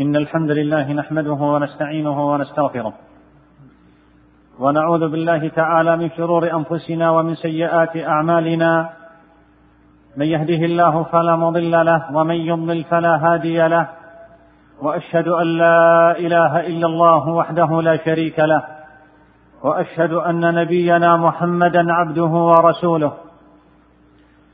إن الحمد لله نحمده ونستعينه ونستغفره. ونعوذ بالله تعالى من شرور أنفسنا ومن سيئات أعمالنا. من يهده الله فلا مضل له ومن يضلل فلا هادي له. وأشهد أن لا إله إلا الله وحده لا شريك له. وأشهد أن نبينا محمدا عبده ورسوله.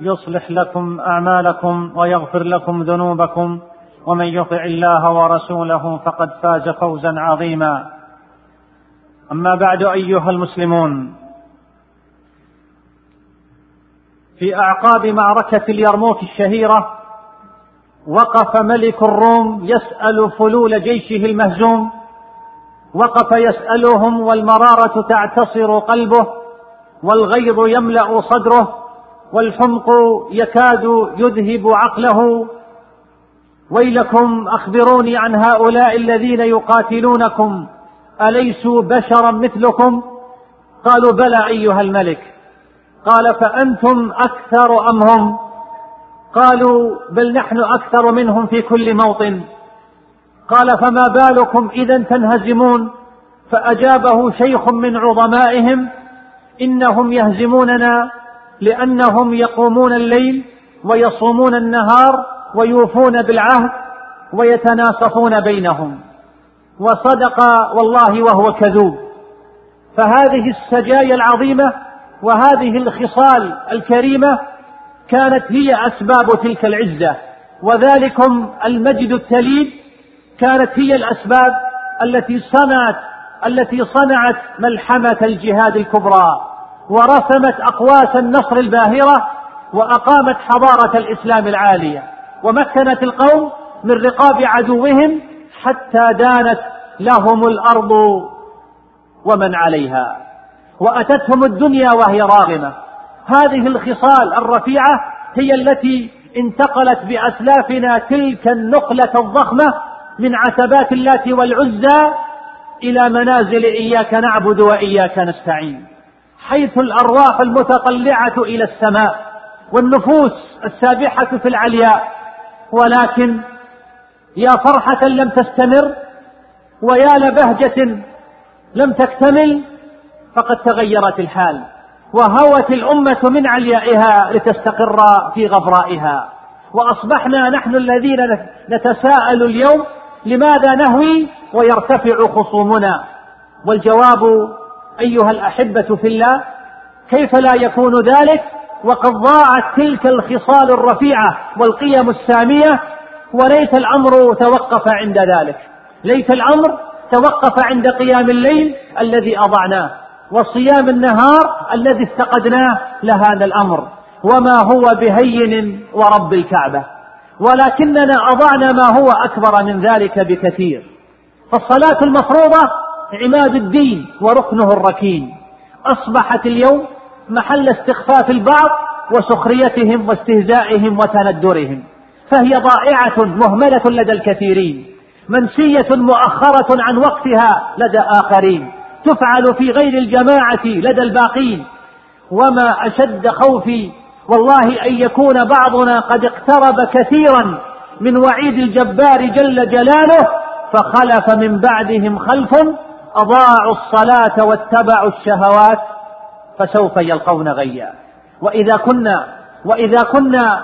يصلح لكم أعمالكم ويغفر لكم ذنوبكم ومن يطع الله ورسوله فقد فاز فوزا عظيما. أما بعد أيها المسلمون في أعقاب معركة اليرموك الشهيرة وقف ملك الروم يسأل فلول جيشه المهزوم وقف يسألهم والمرارة تعتصر قلبه والغيظ يملأ صدره والحمق يكاد يذهب عقله. ويلكم أخبروني عن هؤلاء الذين يقاتلونكم. اليسوا بشرا مثلكم؟ قالوا بلى أيها الملك. قال فأنتم أكثر أم هم؟ قالوا بل نحن أكثر منهم في كل موطن. قال فما بالكم إذا تنهزمون؟ فأجابه شيخ من عظمائهم إنهم يهزموننا. لأنهم يقومون الليل ويصومون النهار ويوفون بالعهد ويتناصفون بينهم. وصدق والله وهو كذوب. فهذه السجايا العظيمة وهذه الخصال الكريمة كانت هي أسباب تلك العزة. وذلكم المجد التليد كانت هي الأسباب التي صنعت التي صنعت ملحمة الجهاد الكبرى. ورسمت أقواس النصر الباهرة وأقامت حضارة الإسلام العالية ومكنت القوم من رقاب عدوهم حتى دانت لهم الأرض ومن عليها. وأتتهم الدنيا وهي راغمة. هذه الخصال الرفيعة هي التي انتقلت بأسلافنا تلك النقلة الضخمة من عتبات اللات والعزى إلى منازل إياك نعبد وإياك نستعين. حيث الأرواح المتطلعة إلى السماء والنفوس السابحة في العلياء ولكن يا فرحة لم تستمر ويا لبهجة لم تكتمل فقد تغيرت الحال وهوت الأمة من عليائها لتستقر في غبرائها وأصبحنا نحن الذين نتساءل اليوم لماذا نهوي ويرتفع خصومنا؟ والجواب أيها الأحبة في الله كيف لا يكون ذلك؟ وقد ضاعت تلك الخصال الرفيعة والقيم السامية وليت الأمر توقف عند ذلك. ليت الأمر توقف عند قيام الليل الذي أضعناه وصيام النهار الذي افتقدناه لهذا الأمر. وما هو بهين ورب الكعبة. ولكننا أضعنا ما هو أكبر من ذلك بكثير. فالصلاة المفروضة عماد الدين وركنه الركين. أصبحت اليوم محل استخفاف البعض وسخريتهم واستهزائهم وتندرهم. فهي ضائعة مهملة لدى الكثيرين. منسية مؤخرة عن وقتها لدى آخرين. تفعل في غير الجماعة لدى الباقين. وما أشد خوفي والله أن يكون بعضنا قد اقترب كثيرا من وعيد الجبار جل جلاله فخلف من بعدهم خلف أضاعوا الصلاة واتبعوا الشهوات فسوف يلقون غيا. وإذا كنا وإذا كنا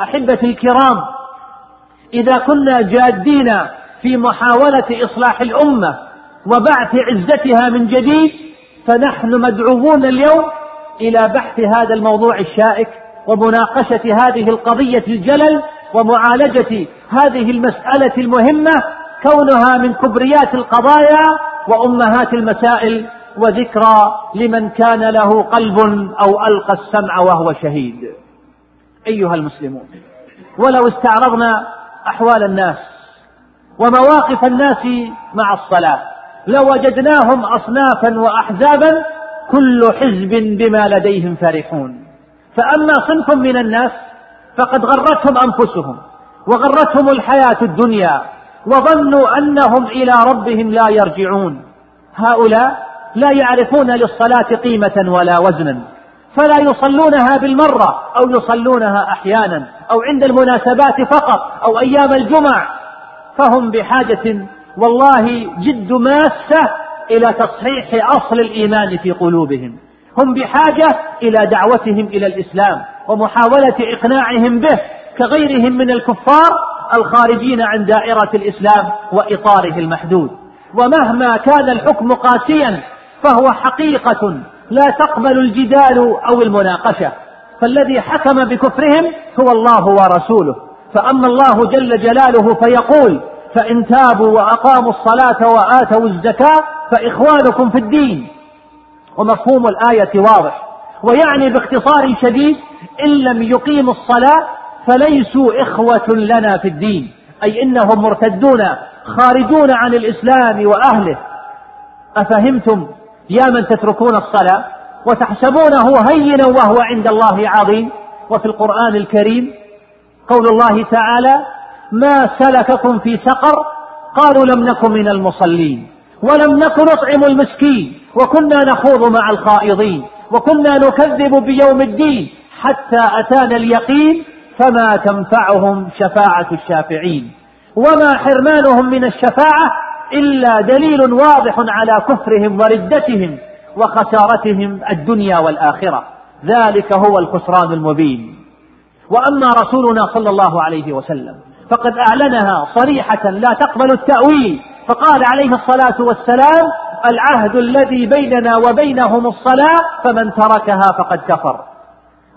أحبتي الكرام إذا كنا جادين في محاولة إصلاح الأمة وبعث عزتها من جديد فنحن مدعوون اليوم إلى بحث هذا الموضوع الشائك ومناقشة هذه القضية الجلل ومعالجة هذه المسألة المهمة كونها من كبريات القضايا وأمهات المسائل وذكرى لمن كان له قلب أو ألقى السمع وهو شهيد. أيها المسلمون ولو استعرضنا أحوال الناس ومواقف الناس مع الصلاة لوجدناهم أصنافا وأحزابا كل حزب بما لديهم فرحون فأما صنف من الناس فقد غرتهم أنفسهم وغرتهم الحياة الدنيا وظنوا أنهم إلى ربهم لا يرجعون. هؤلاء لا يعرفون للصلاة قيمة ولا وزنا فلا يصلونها بالمرة أو يصلونها أحيانا أو عند المناسبات فقط أو أيام الجمع فهم بحاجة والله جد ماسة إلى تصحيح أصل الإيمان في قلوبهم. هم بحاجة إلى دعوتهم إلى الإسلام ومحاولة إقناعهم به كغيرهم من الكفار الخارجين عن دائرة الإسلام وإطاره المحدود. ومهما كان الحكم قاسيا فهو حقيقة لا تقبل الجدال أو المناقشة. فالذي حكم بكفرهم هو الله ورسوله. فأما الله جل جلاله فيقول فإن تابوا وأقاموا الصلاة وآتوا الزكاة فإخوانكم في الدين. ومفهوم الآية واضح. ويعني باختصار شديد إن لم يقيموا الصلاة فليسوا إخوة لنا في الدين أي إنهم مرتدون خارجون عن الإسلام وأهله. أفهمتم؟ يا من تتركون الصلاة وتحسبونه هينا وهو عند الله عظيم وفي القرآن الكريم. قول الله تعالى ما سلككم في سقر قالوا لم نكن من المصلين ولم نكن نطعم المسكين وكنا نخوض مع الخائضين وكنا نكذب بيوم الدين حتى أتانا اليقين فما تنفعهم شفاعة الشافعين وما حرمانهم من الشفاعة إلا دليل واضح على كفرهم وردتهم وخسارتهم الدنيا والآخرة. ذلك هو الخسران المبين. وأما رسولنا صلى الله عليه وسلم فقد أعلنها صريحة لا تقبل التأويل فقال عليه الصلاة والسلام العهد الذي بيننا وبينهم الصلاة فمن تركها فقد كفر.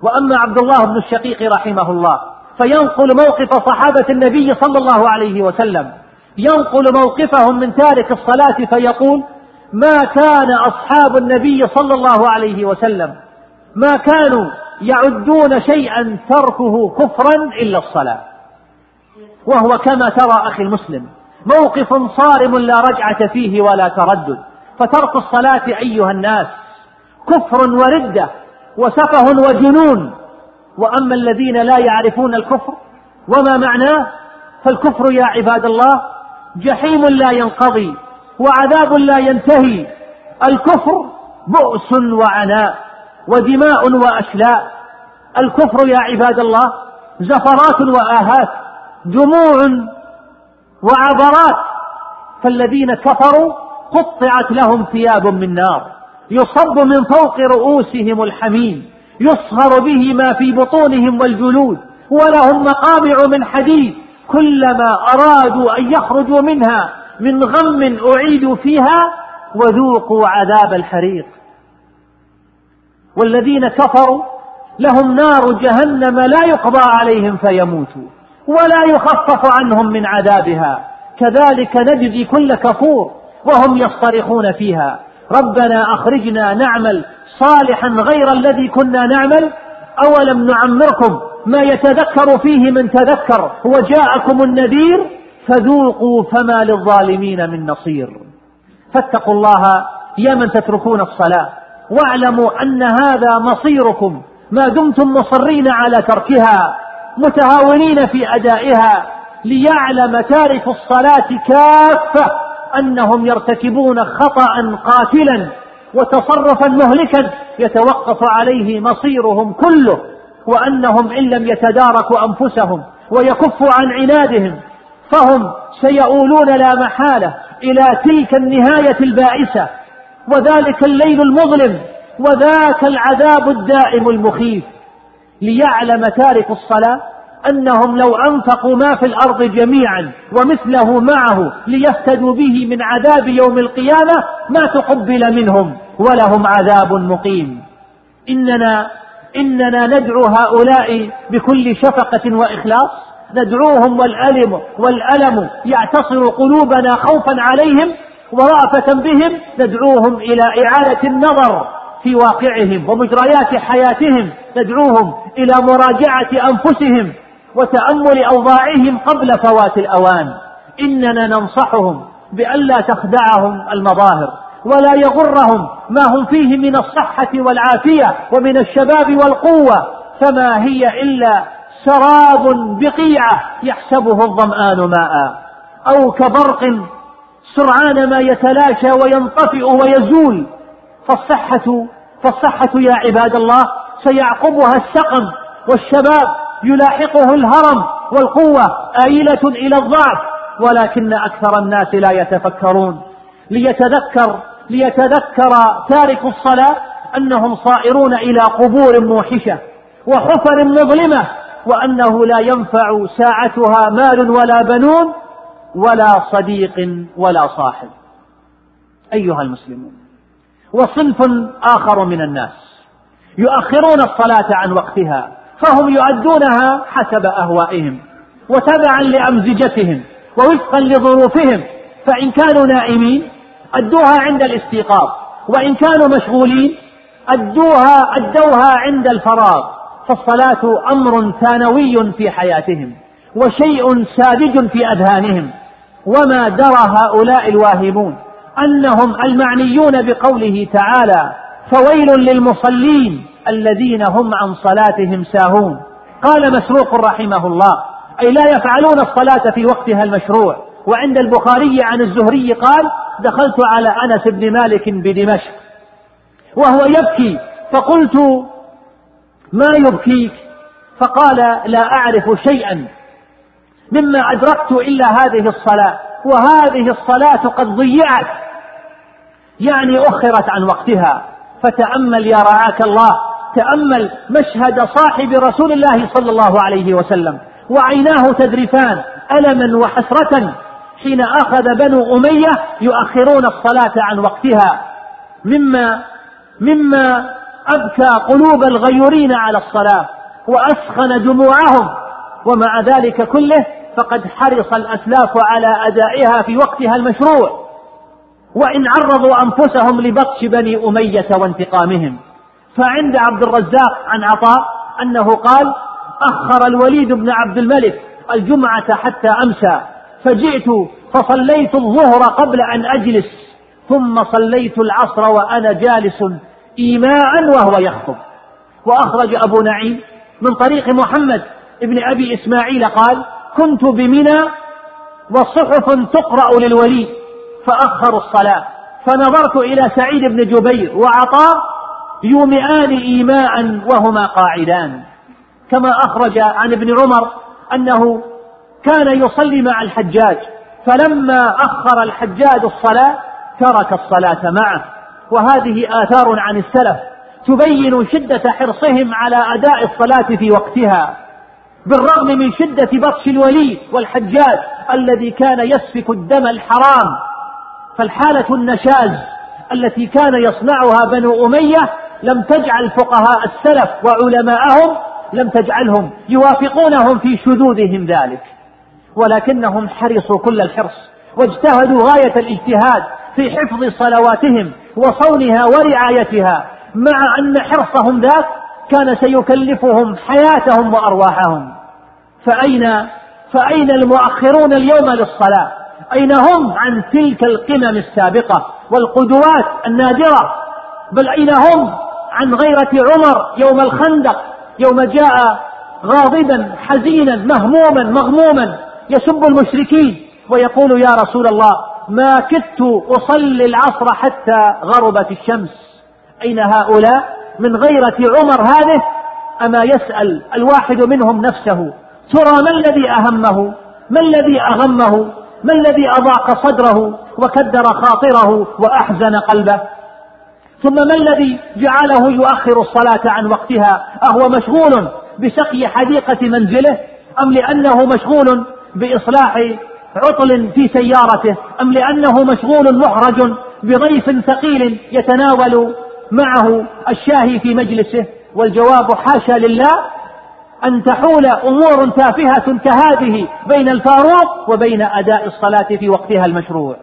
وأما عبد الله بن الشقيق رحمه الله فينقل موقف صحابة النبي صلى الله عليه وسلم. ينقل موقفهم من تارك الصلاة فيقول ما كان أصحاب النبي صلى الله عليه وسلم ما كانوا يعدون شيئا تركه كفرا إلا الصلاة. وهو كما ترى أخي المسلم موقف صارم لا رجعة فيه ولا تردد فترك الصلاة أيها الناس كفر وردة وسفه وجنون. وأما الذين لا يعرفون الكفر وما معناه؟ فالكفر يا عباد الله جحيم لا ينقضي وعذاب لا ينتهي. الكفر بؤس وعناء ودماء وأشلاء. الكفر يا عباد الله زفرات وآهات دموع وعبرات. فالذين كفروا قطعت لهم ثياب من نار. يصب من فوق رؤوسهم الحميم يصهر به ما في بطونهم والجلود ولهم مقامع من حديد كلما أرادوا أن يخرجوا منها من غم أعيدوا فيها وذوقوا عذاب الحريق. والذين كفروا لهم نار جهنم لا يقضى عليهم فيموتوا ولا يخفف عنهم من عذابها. كذلك نجزي كل كفور وهم يصطرخون فيها. ربنا أخرجنا نعمل صالحا غير الذي كنا نعمل. أولم نعمركم ما يتذكر فيه من تذكر؟ وجاءكم النذير فذوقوا فما للظالمين من نصير. فاتقوا الله يا من تتركون الصلاة واعلموا أن هذا مصيركم. ما دمتم مصرين على تركها متهاونين في أدائها ليعلم تارك الصلاة كافة. أنهم يرتكبون خطأ قاتلا وتصرفا مهلكا يتوقف عليه مصيرهم كله وأنهم إن لم يتداركوا أنفسهم ويكفوا عن عنادهم فهم سيؤولون لا محالة إلى تلك النهاية البائسة. وذلك الليل المظلم وذاك العذاب الدائم المخيف. ليعلم تارك الصلاة أنهم لو أنفقوا ما في الأرض جميعا ومثله معه ليفتدوا به من عذاب يوم القيامة ما تقبل منهم ولهم عذاب مقيم. إننا إننا ندعو هؤلاء بكل شفقة وإخلاص. ندعوهم والألم والألم يعتصر قلوبنا خوفا عليهم ورأفة بهم. ندعوهم إلى إعادة النظر في واقعهم ومجريات حياتهم. ندعوهم إلى مراجعة أنفسهم وتأمل أوضاعهم قبل فوات الأوان. إننا ننصحهم بألا تخدعهم المظاهر ولا يغرهم ما هم فيه من الصحة والعافية ومن الشباب والقوة. فما هي إلا سراب بقيعة يحسبه الظمآن ماء. أو كبرق سرعان ما يتلاشى وينطفئ ويزول. فالصحة فالصحة يا عباد الله سيعقبها السقم والشباب يلاحقه الهرم والقوة آيلة إلى الضعف ولكن أكثر الناس لا يتفكرون. ليتذكر ليتذكر تارك الصلاة أنهم صائرون إلى قبور موحشة وحفر مظلمة وأنه لا ينفع ساعتها مال ولا بنون ولا صديق ولا صاحب. أيها المسلمون وصنف آخر من الناس يؤخرون الصلاة عن وقتها فهم يؤدونها حسب أهوائهم وتبعا لأمزجتهم ووفقا لظروفهم فإن كانوا نائمين أدوها عند الاستيقاظ وإن كانوا مشغولين أدوها أدوها عند الفراغ فالصلاة أمر ثانوي في حياتهم وشيء ساذج في أذهانهم. وما درى هؤلاء الواهمون أنهم المعنيون بقوله تعالى فويل للمصلين الذين هم عن صلاتهم ساهون. قال مسروق رحمه الله أي لا يفعلون الصلاة في وقتها المشروع. وعند البخاري عن الزهري قال دخلت على أنس بن مالك بدمشق. وهو يبكي فقلت ما يبكيك؟ فقال لا أعرف شيئا مما أدركت إلا هذه الصلاة. وهذه الصلاة قد ضيعت يعني أخرت عن وقتها. فتأمل يا رعاك الله تأمل مشهد صاحب رسول الله صلى الله عليه وسلم وعيناه تذرفان ألما وحسرة حين أخذ بنو أمية يؤخرون الصلاة عن وقتها. مما مما أبكى قلوب الغيورين على الصلاة وأسخن دموعهم ومع ذلك كله فقد حرص الأسلاف على أدائها في وقتها المشروع. وإن عرضوا أنفسهم لبطش بني أمية وانتقامهم. فعند عبد الرزاق عن عطاء أنه قال أخر الوليد بن عبد الملك الجمعة حتى أمسى فجئت فصليت الظهر قبل أن أجلس ثم صليت العصر وأنا جالس إيماعا وهو يخطب. وأخرج أبو نعيم من طريق محمد بن أبي إسماعيل قال كنت بمنى وصحف تقرأ للوليد. فأخروا الصلاة فنظرت إلى سعيد بن جبير وعطاء يومئان إيماء وهما قاعدان. كما أخرج عن ابن عمر أنه كان يصلي مع الحجاج فلما أخر الحجاج الصلاة ترك الصلاة معه. وهذه آثار عن السلف تبين شدة حرصهم على أداء الصلاة في وقتها. بالرغم من شدة بطش الوليد والحجاج الذي كان يسفك الدم الحرام فالحالة النشاز التي كان يصنعها بنو أمية لم تجعل فقهاء السلف وعلماءهم لم تجعلهم يوافقونهم في شذوذهم ذلك ولكنهم حرصوا كل الحرص واجتهدوا غاية الاجتهاد في حفظ صلواتهم وصونها ورعايتها مع أن حرصهم ذاك كان سيكلفهم حياتهم وأرواحهم. فأين فأين المؤخرون اليوم للصلاة؟ أين هم عن تلك القمم السابقة والقدوات النادرة؟ بل أين هم عن غيرة عمر يوم الخندق يوم جاء غاضبا حزينا مهموما مغموما يسب المشركين ويقول يا رسول الله ما كدت أصلي العصر حتى غربت الشمس. أين هؤلاء؟ من غيرة عمر هذه؟ أما يسأل الواحد منهم نفسه ترى ما الذي أهمه؟ ما الذي أغمه؟ ما الذي أضاق صدره وكدر خاطره وأحزن قلبه؟ ثم ما الذي جعله يؤخر الصلاة عن وقتها؟ أهو مشغول بسقي حديقة منزله؟ أم لأنه مشغول بإصلاح عطل في سيارته؟ أم لأنه مشغول محرج بضيف ثقيل يتناول معه الشاهي في مجلسه؟ والجواب حاشا لله أن تحول أمور تافهة كهذه بين الفاروق وبين أداء الصلاة في وقتها المشروع.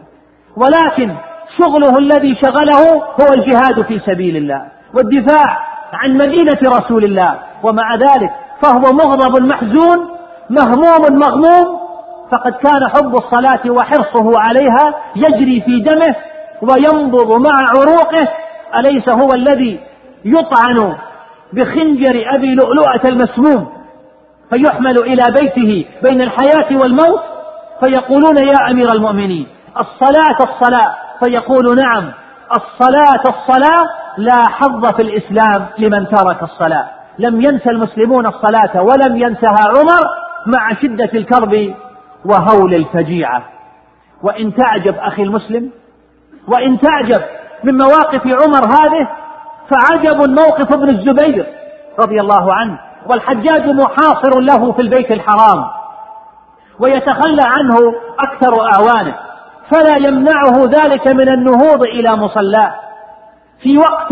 ولكن شغله الذي شغله هو الجهاد في سبيل الله والدفاع عن مدينة رسول الله. ومع ذلك فهو مغضب محزون مهموم مغموم. فقد كان حب الصلاة وحرصه عليها يجري في دمه وينبض مع عروقه. أليس هو الذي يطعن بخنجر أبي لؤلؤة المسموم فيحمل إلى بيته بين الحياة والموت؟ فيقولون يا أمير المؤمنين الصلاة الصلاة. فيقول نعم الصلاة الصلاة لا حظ في الإسلام لمن ترك الصلاة. لم ينس المسلمون الصلاة ولم ينسها عمر مع شدة الكرب وهول الفجيعة. وإن تعجب أخي المسلم وإن تعجب من مواقف عمر هذه فعجب موقف ابن الزبير رضي الله عنه. والحجاج محاصر له في البيت الحرام ويتخلى عنه أكثر أعوانه فلا يمنعه ذلك من النهوض إلى مصلاه في وقت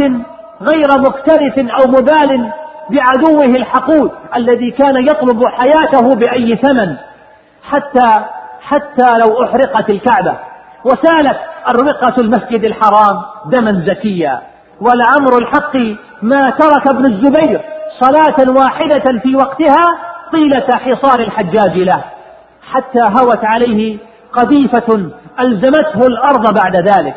غير مكترث أو مبال بعدوه الحقود الذي كان يطلب حياته بأي ثمن. حتى حتى لو أحرقت الكعبة. وسالت أروقة المسجد الحرام دما زكيا ولعمر الحق ما ترك ابن الزبير صلاة واحدة في وقتها طيلة حصار الحجاج له. حتى هوت عليه قذيفة ألزمته الأرض بعد ذلك.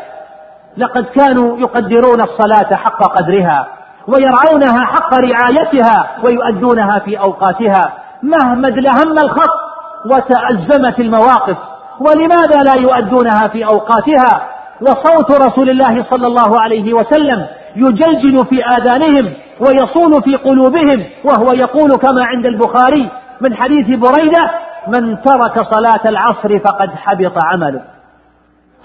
لقد كانوا يقدرون الصلاة حق قدرها ويرعونها حق رعايتها ويؤدونها في أوقاتها. مهما ادلهم الخط وتأزمت المواقف ولماذا لا يؤدونها في أوقاتها؟ وصوت رسول الله صلى الله عليه وسلم يجلجل في آذانهم ويصول في قلوبهم وهو يقول كما عند البخاري من حديث بريدة من ترك صلاة العصر فقد حبط عمله.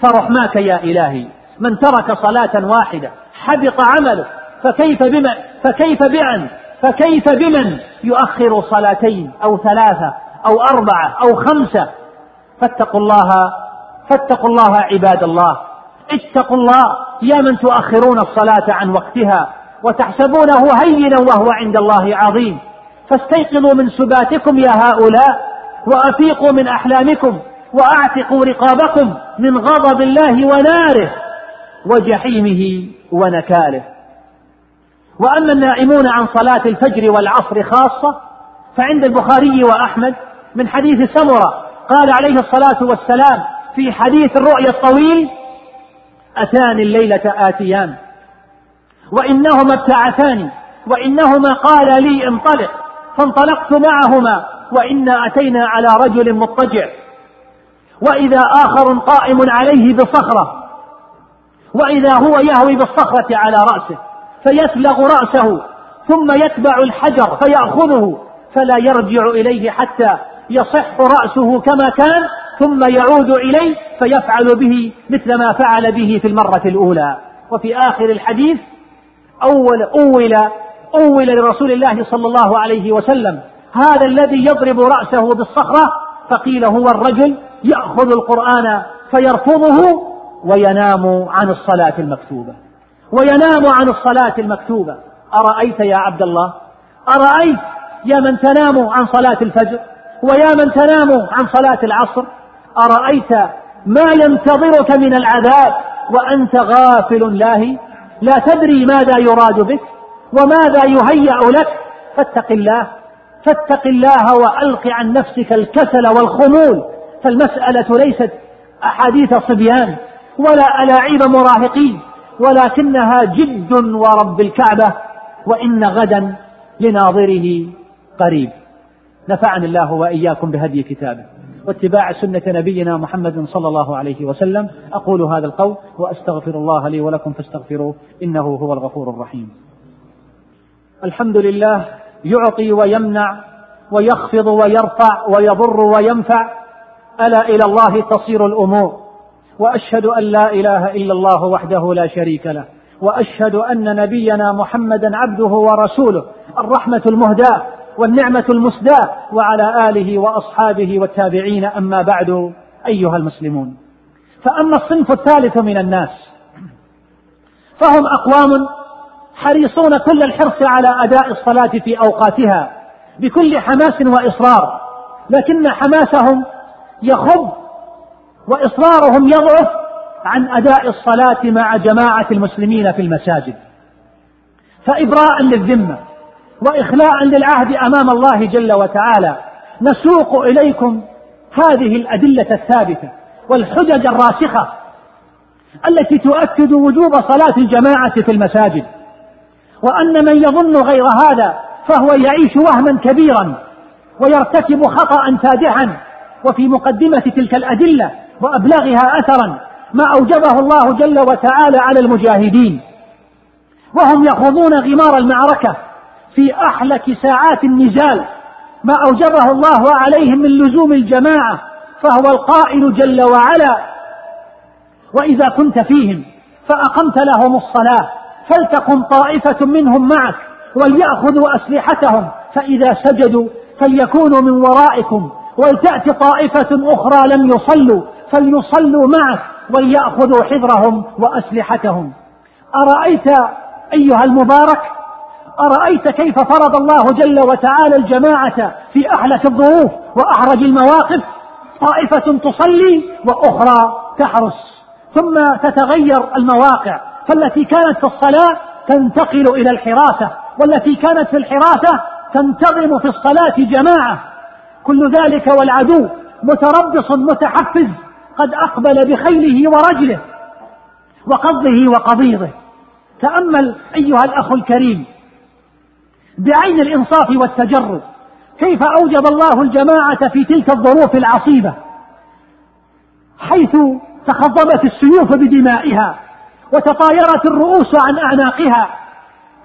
فرحماك يا إلهي؟ من ترك صلاة واحدة حبط عمله فكيف بمن فكيف بأن فكيف بمن يؤخر صلاتين أو ثلاثة أو أربعة أو خمسة؟ فاتقوا الله فاتقوا الله عباد الله. اتقوا الله يا من تؤخرون الصلاة عن وقتها وتحسبونه هينا وهو عند الله عظيم. فاستيقظوا من سباتكم يا هؤلاء وأفيقوا من أحلامكم. وأعتقوا رقابكم من غضب الله وناره وجحيمه ونكاله. وأما النائمون عن صلاة الفجر والعصر خاصة فعند البخاري وأحمد من حديث سمرة قال عليه الصلاة والسلام في حديث الرؤيا الطويل أتاني الليلة آتيان وإنهما ابتعثاني وإنهما قال لي انطلق فانطلقت معهما وإنا أتينا على رجل مضطجع. وإذا آخر قائم عليه بصخرة وإذا هو يهوي بالصخرة على رأسه فيسلغ رأسه ثم يتبع الحجر فيأخذه فلا يرجع إليه حتى يصح رأسه كما كان ثم يعود إليه فيفعل به مثل ما فعل به في المرة الأولى. وفي آخر الحديث أول أول أول لرسول الله صلى الله عليه وسلم هذا الذي يضرب رأسه بالصخرة فقيل هو الرجل يأخذ القرآن فيرفضه وينام عن الصلاة المكتوبة. وينام عن الصلاة المكتوبة. أرأيت يا عبد الله؟ أرأيت يا من تنام عن صلاة الفجر؟ ويا من تنام عن صلاة العصر؟ أرأيت ما ينتظرك من العذاب وأنت غافل لاهي لا تدري ماذا يراد بك وماذا يهيأ لك؟ فاتق الله. فاتق الله وألق عن نفسك الكسل والخمول. فالمسألة ليست أحاديث صبيان ولا ألاعيب مراهقين ولكنها جد ورب الكعبة وإن غدا لناظره قريب. نفعني الله وإياكم بهدي كتابه. واتباع سنة نبينا محمد صلى الله عليه وسلم. أقول هذا القول وأستغفر الله لي ولكم فاستغفروه إنه هو الغفور الرحيم. الحمد لله يعطي ويمنع ويخفض ويرفع ويضر وينفع. ألا إلى الله تصير الأمور. وأشهد أن لا إله إلا الله وحده لا شريك له. وأشهد أن نبينا محمدا عبده ورسوله الرحمة المهداة والنعمة المسداة وعلى آله وأصحابه والتابعين. أما بعد أيها المسلمون فأما الصنف الثالث من الناس فهم أقوام حريصون كل الحرص على أداء الصلاة في أوقاتها بكل حماس وإصرار لكن حماسهم يخب وإصرارهم يضعف عن أداء الصلاة مع جماعة المسلمين في المساجد. فإبراء للذمة وإخلاء للعهد أمام الله جل وتعالى نسوق إليكم هذه الأدلة الثابتة والحجج الراسخة التي تؤكد وجوب صلاة الجماعة في المساجد. وأن من يظن غير هذا فهو يعيش وهما كبيرا ويرتكب خطأ فادحا وفي مقدمة تلك الأدلة وأبلغها أثرا ما أوجبه الله جل وتعالى على المجاهدين. وهم يخوضون غمار المعركة في أحلك ساعات النزال. ما أوجبه الله عليهم من لزوم الجماعة فهو القائل جل وعلا. وإذا كنت فيهم فأقمت لهم الصلاة فلتقم طائفة منهم معك وليأخذوا أسلحتهم. فإذا سجدوا فليكونوا من ورائكم. ولتأت طائفة أخرى لم يصلوا فليصلوا معك وليأخذوا حذرهم وأسلحتهم. أرأيت أيها المبارك؟ أرأيت كيف فرض الله جل وتعالى الجماعة في أحلك الظروف وأحرج المواقف؟ طائفة تصلي وأخرى تحرس. ثم تتغير المواقع فالتي كانت في الصلاة تنتقل إلى الحراسة والتي كانت في الحراسة تنتظم في الصلاة جماعة. كل ذلك والعدو متربص متحفز قد أقبل بخيله ورجله وقضه وقضيضه تأمل أيها الأخ الكريم بعين الإنصاف والتجرد كيف أوجب الله الجماعة في تلك الظروف العصيبة؟ حيث تخضبت السيوف بدمائها وتطايرت الرؤوس عن أعناقها.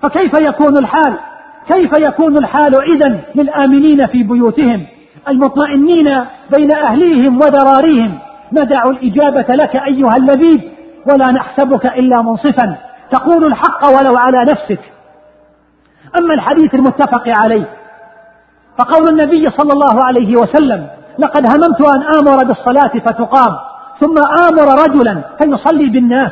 فكيف يكون الحال؟ كيف يكون الحال إذا للآمنين في بيوتهم؟ المطمئنين بين أهليهم وذراريهم ندع الإجابة لك أيها اللبيب ولا نحسبك إلا منصفا. تقول الحق ولو على نفسك. أما الحديث المتفق عليه فقول النبي صلى الله عليه وسلم لقد هممت أن آمر بالصلاة فتقام ثم آمر رجلا فيصلي بالناس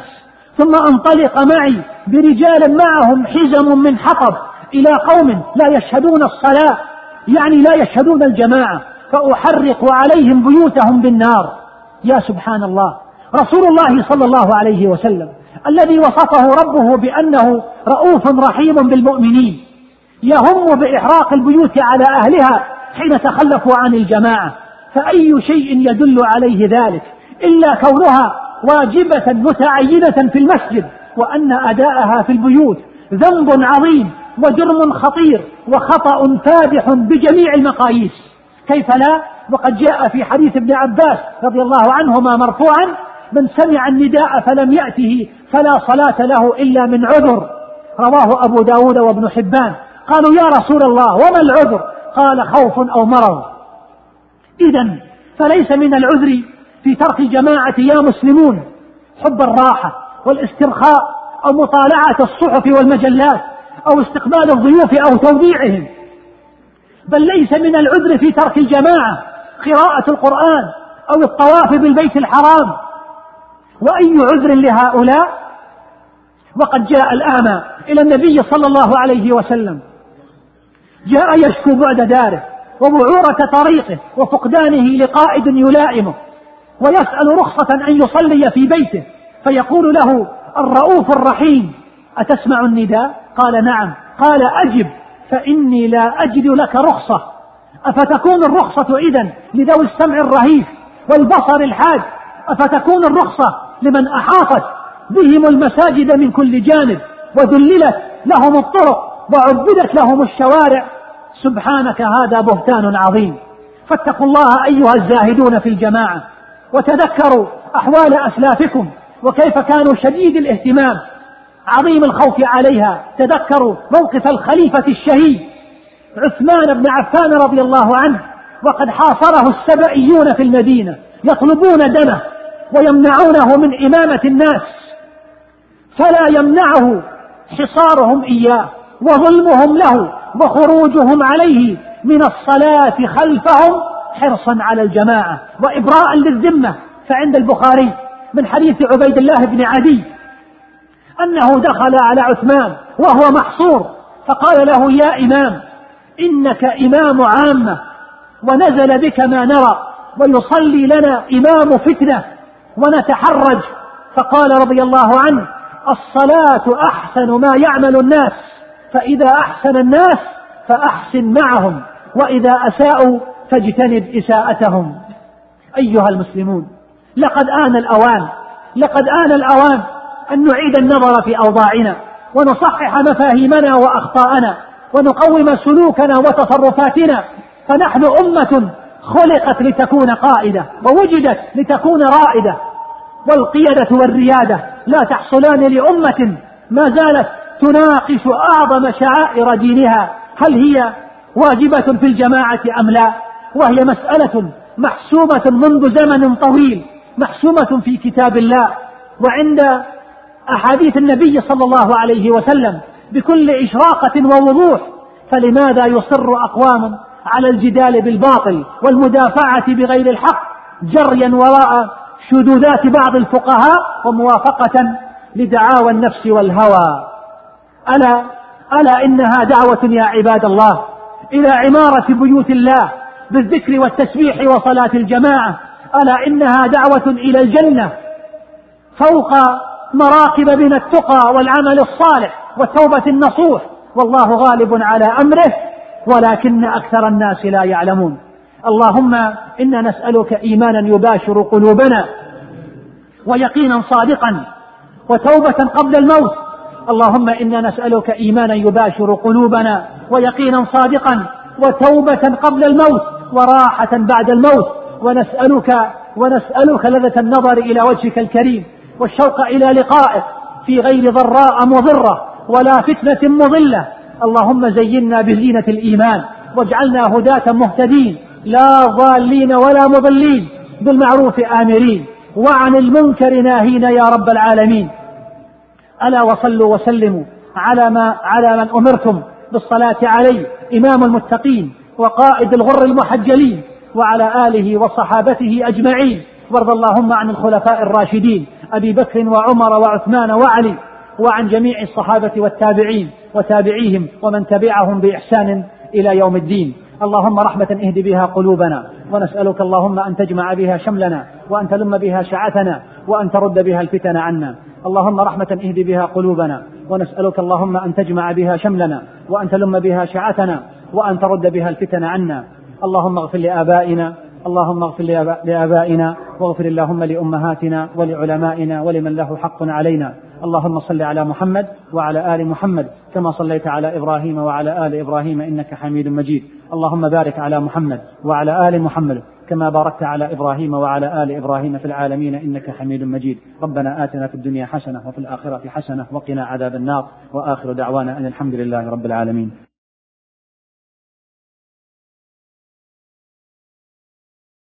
ثم أنطلق معي برجال معهم حزم من حطب إلى قوم لا يشهدون الصلاة يعني لا يشهدون الجماعة فأحرق عليهم بيوتهم بالنار. يا سبحان الله رسول الله صلى الله عليه وسلم الذي وصفه ربه بأنه رؤوف رحيم بالمؤمنين يهم بإحراق البيوت على أهلها حين تخلفوا عن الجماعة. فأي شيء يدل عليه ذلك إلا كونها واجبة متعينة في المسجد وأن أداءها في البيوت ذنب عظيم. وجرم خطير وخطأ فادح بجميع المقاييس. كيف لا؟ وقد جاء في حديث ابن عباس رضي الله عنهما مرفوعا من سمع النداء فلم يأته فلا صلاة له إلا من عذر. رواه أبو داود وابن حبان. قالوا يا رسول الله وما العذر؟ قال خوف أو مرض. إذا فليس من العذر في ترك الجماعة يا مسلمون حب الراحة والاسترخاء أو مطالعة الصحف والمجلات. أو استقبال الضيوف أو توديعهم بل ليس من العذر في ترك الجماعة قراءة القرآن أو الطواف بالبيت الحرام. وأي عذر لهؤلاء؟ وقد جاء الأعمى إلى النبي صلى الله عليه وسلم. جاء يشكو بعد داره وبعورة طريقه وفقدانه لقائد يلائمه ويسأل رخصة أن يصلي في بيته فيقول له الرؤوف الرحيم أتسمع النداء؟ قال نعم. قال أجب. فإني لا أجد لك رخصة. أفتكون الرخصة إذا لذوي السمع الرهيف والبصر الحاد؟ أفتكون الرخصة لمن أحاطت بهم المساجد من كل جانب وذللت لهم الطرق وعبدت لهم الشوارع؟ سبحانك هذا بهتان عظيم. فاتقوا الله أيها الزاهدون في الجماعة وتذكروا أحوال أسلافكم وكيف كانوا شديد الاهتمام عظيم الخوف عليها. تذكروا موقف الخليفة الشهيد عثمان بن عفان رضي الله عنه وقد حاصره السبئيون في المدينة يطلبون دمه ويمنعونه من إمامة الناس فلا يمنعه حصارهم إياه وظلمهم له وخروجهم عليه من الصلاة خلفهم حرصا على الجماعة وإبراء للذمة. فعند البخاري من حديث عبيد الله بن عدي أنه دخل على عثمان وهو محصور فقال له يا إمام إنك إمام عامة ونزل بك ما نرى ويصلي لنا إمام فتنة ونتحرج. فقال رضي الله عنه الصلاة أحسن ما يعمل الناس فإذا أحسن الناس فأحسن معهم وإذا أساءوا فاجتنب إساءتهم. أيها المسلمون لقد آن الأوان لقد آن الأوان أن نعيد النظر في أوضاعنا ونصحح مفاهيمنا وأخطاءنا ونقوم سلوكنا وتصرفاتنا. فنحن أمة خلقت لتكون قائدة ووجدت لتكون رائدة. والقيادة والريادة لا تحصلان لأمة ما زالت تناقش أعظم شعائر دينها. هل هي واجبة في الجماعة أم لا؟ وهي مسألة محسومة منذ زمن طويل محسومة في كتاب الله. وعند أحاديث النبي صلى الله عليه وسلم بكل إشراقة ووضوح فلماذا يصر أقوام على الجدال بالباطل والمدافعة بغير الحق جريا وراء شذوذات بعض الفقهاء وموافقة لدعاوى النفس والهوى؟ ألا ألا إنها دعوة يا عباد الله إلى عمارة بيوت الله بالذكر والتسبيح وصلاة الجماعة. ألا إنها دعوة إلى الجنة فوق مراقب من التقى والعمل الصالح والتوبة النصوح. والله غالب على أمره ولكن أكثر الناس لا يعلمون. اللهم إنا نسألك إيمانا يباشر قلوبنا ويقينا صادقا وتوبة قبل الموت. اللهم إنا نسألك إيمانا يباشر قلوبنا ويقينا صادقا وتوبة قبل الموت وراحة بعد الموت. ونسألك ونسألك لذة النظر إلى وجهك الكريم. والشوق إلى لقائك في غير ضراء مضرة ولا فتنة مضلة. اللهم زينا بزينة الإيمان واجعلنا هداة مهتدين. لا ضالين ولا مضلين. بالمعروف آمرين. وعن المنكر ناهين يا رب العالمين. ألا وصلوا وسلموا على ما على من أمرتم. بالصلاة عليه إمام المتقين وقائد الغر المحجلين وعلى آله وصحابته أجمعين. وارض اللهم عن الخلفاء الراشدين. أبي بكر وعمر وعثمان وعلي وعن جميع الصحابة والتابعين وتابعيهم ومن تبعهم بإحسان إلى يوم الدين. اللهم رحمة اهد بها قلوبنا ونسألك اللهم أن تجمع بها شملنا وأن تلم بها شعثنا وأن ترد بها الفتن عنا. اللهم رحمة اهد بها قلوبنا ونسألك اللهم أن تجمع بها شملنا وأن تلم بها شعثنا وأن ترد بها الفتن عنا. اللهم اغفر لآبائنا اللهم اغفر لآبائنا واغفر اللهم لأمهاتنا ولعلمائنا ولمن له حق علينا. اللهم صل على محمد وعلى آل محمد كما صليت على إبراهيم وعلى آل إبراهيم إنك حميد مجيد. اللهم بارك على محمد وعلى آل محمد كما باركت على إبراهيم وعلى آل إبراهيم في العالمين إنك حميد مجيد. ربنا آتنا في الدنيا حسنة وفي الآخرة حسنة وقنا عذاب النار. وآخر دعوانا أن الحمد لله رب العالمين.